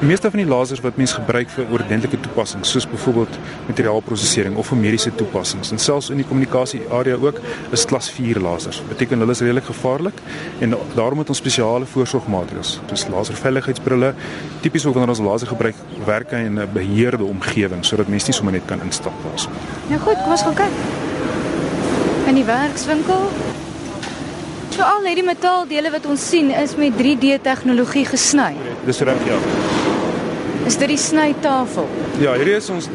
Die meeste van die lasers wat mense gebruik vir ordentlike toepassings, soos byvoorbeeld materiaalprosesering of vir mediese toepassings en selfs in die kommunikasie area ook, is klas 4 lasers. Beteken hulle is redelik gevaarlik en daarom het ons spesiale voorsorgmaatreëls, soos laserveiligheidsbrille, tipies ook wanneer ons laser gebruik, werk hy in 'n beheerde omgewing sodat mense nie sommer net kan instap daarso. Nou goed, kom ons gaan kyk. In die werkswinkel. So al hierdie metaaldele wat ons sien is met 3D tegnologie gesny. Dis reg ja. Is dit die snytafel? Ja, hierdie is ons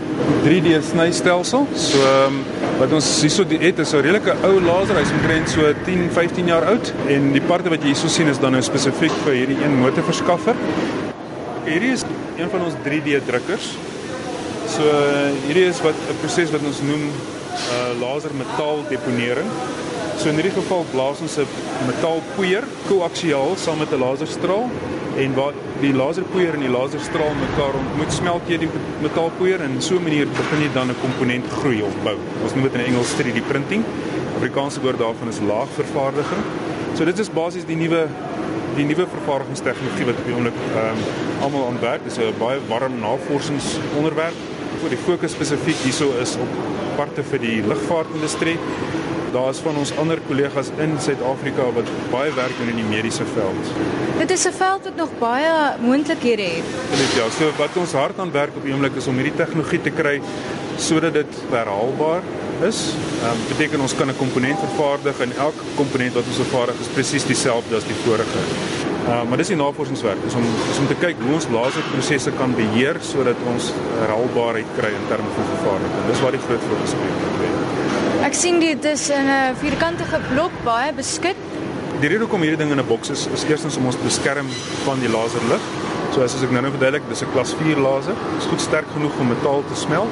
3D snystelsel. So um, wat ons hierso het is 'n redelike ou laser, hy's omtrent so 10, 15 jaar oud en die parte wat jy hierso sien is dan nou spesifiek vir hierdie een motorverskaffer. Hierdie is een van ons 3D drukkers. So hierdie is wat 'n proses wat ons noem uh laser metaal deponering. So in hierdie geval blaas ons 'n metaalpoeier koaksiaal saam met 'n laserstraal en waar die laserpoeier en die laserstraal mekaar ontmoet, smelt jy die metaalpoeier en so 'n manier begin jy dan 'n komponent groei of bou. Ons noem dit in Engels 3D printing. Afrikaanse woord daarvan is laagvervaardiging. So dit is basies die nuwe die nuwe vervaardigingstegnologie wat op die oomblik ehm um, almal aan werk. Dit is 'n baie warm navorsingsonderwerp. Vir die fokus spesifiek hierso is op parte vir die lugvaartindustrie daar's van ons ander kollegas in Suid-Afrika wat baie werk doen in die mediese veld. Dit is 'n veld wat nog baie moontlikhede het. Dit ja, so wat ons hard aan werk op die oomblik is om hierdie tegnologie te kry sodat dit herhaalbaar is. Ehm um, beteken ons kan 'n komponent vervaardig en elke komponent wat ons vervaardig is presies dieselfde as die vorige. Uh, maar dis die navorsingswerk is om is om te kyk hoe ons laserprosesse kan beheer sodat ons herhaalbaarheid kry in terme van vervaardiging. Dis wat die groot fokus op is. Ek sien dit is 'n vierkantige blok baie beskik. Die rede hoekom hierdie ding in 'n boks is, is eerstens om ons te beskerm van die laserlig. So as ek nou-nou verduidelik, dis 'n klas 4 laser. Dit is goed sterk genoeg om metaal te smelt.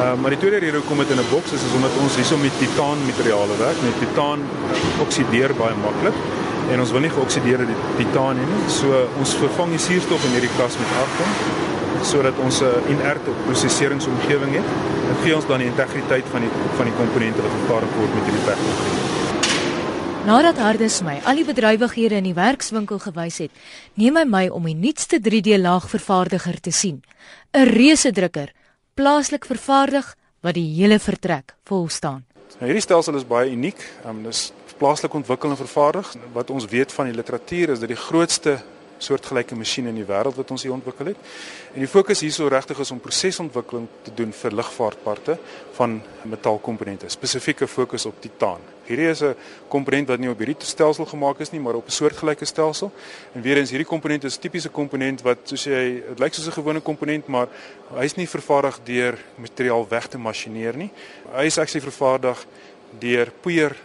Uh, maar die tweede rede hoekom dit in 'n boks is, is omdat ons hierso met titaan materiale werk. Met titaan oksideer baie maklik en ons wil nie geoksideerde titaan hê nie. So ons vervang die suurstof in hierdie klas met argon sodat ons 'n uh, inerte proseseringsomgewing het. Dit gee ons dan die integriteit van die van die komponente wat vervaardig word met hierdie tegnologie. Nadat Hardes my al die bedrywighede in die werkswinkel gewys het, neem hy my om die nuutste 3D laagvervaardiger te sien. 'n Reuse drukker, plaaslik vervaardig wat die hele vertrek vol staan. Nou, hierdie stelsel is baie uniek. Um, dis plaaslik ontwikkel en vervaardig. Wat ons weet van die literatuur is dat die grootste soortgelyke masjiene in die wêreld wat ons hier ontwikkel het. En die fokus hierso regtig is om prosesontwikkeling te doen vir lugvaartparte van metaalkomponente, spesifieke fokus op titaan. Hierdie is 'n komponent wat nie op hierdie stelsel gemaak is nie, maar op 'n soortgelyke stelsel. En weer eens hierdie komponent is tipiese komponent wat soos jy dit lyk soos 'n gewone komponent, maar hy's nie vervaardig deur materiaal weg te masjineer nie. Hy is actually vervaardig deur poeier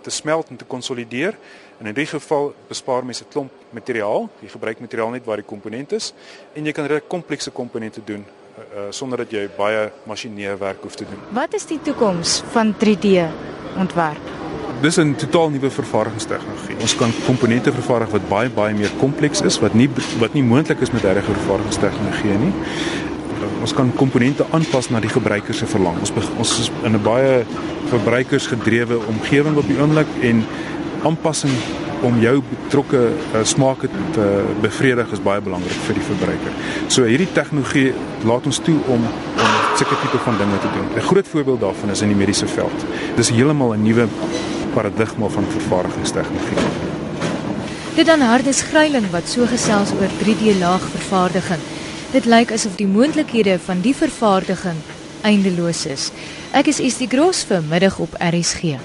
te smelt en te konsolideer. En in die geval bespaar mense 'n klomp materiaal. Jy gebruik materiaal net waar die komponent is en jy kan regtig komplekse komponente doen uh, sonder dat jy baie masjineerwerk hoef te doen. Wat is die toekoms van 3D ontwerp? Dis 'n totaal nuwe vervaardigingstegnologie. Ons kan komponente vervaardig wat baie baie meer kompleks is wat nie wat nie moontlik is met huidige vervaardigingstegnologie nie ons kan komponente aanpas na die gebruiker se verlang. Ons ons is in 'n baie verbruikersgedrewe omgewing op die oomblik en aanpassing om jou betrokke uh, smake te bevredig is baie belangrik vir die verbruiker. So hierdie tegnologie laat ons toe om om sulke tipe van dinge te doen. 'n Groot voorbeeld daarvan is in die mediese veld. Dis heeltemal 'n nuwe paradigma van vervaardigingstegnologie. Dit dan hardes gryling wat so gesels oor 3D laagvervaardiging. Dit lyk asof die moontlikhede van die vervaardiging eindeloos is. Ek is Estie Gross vir middag op RSG.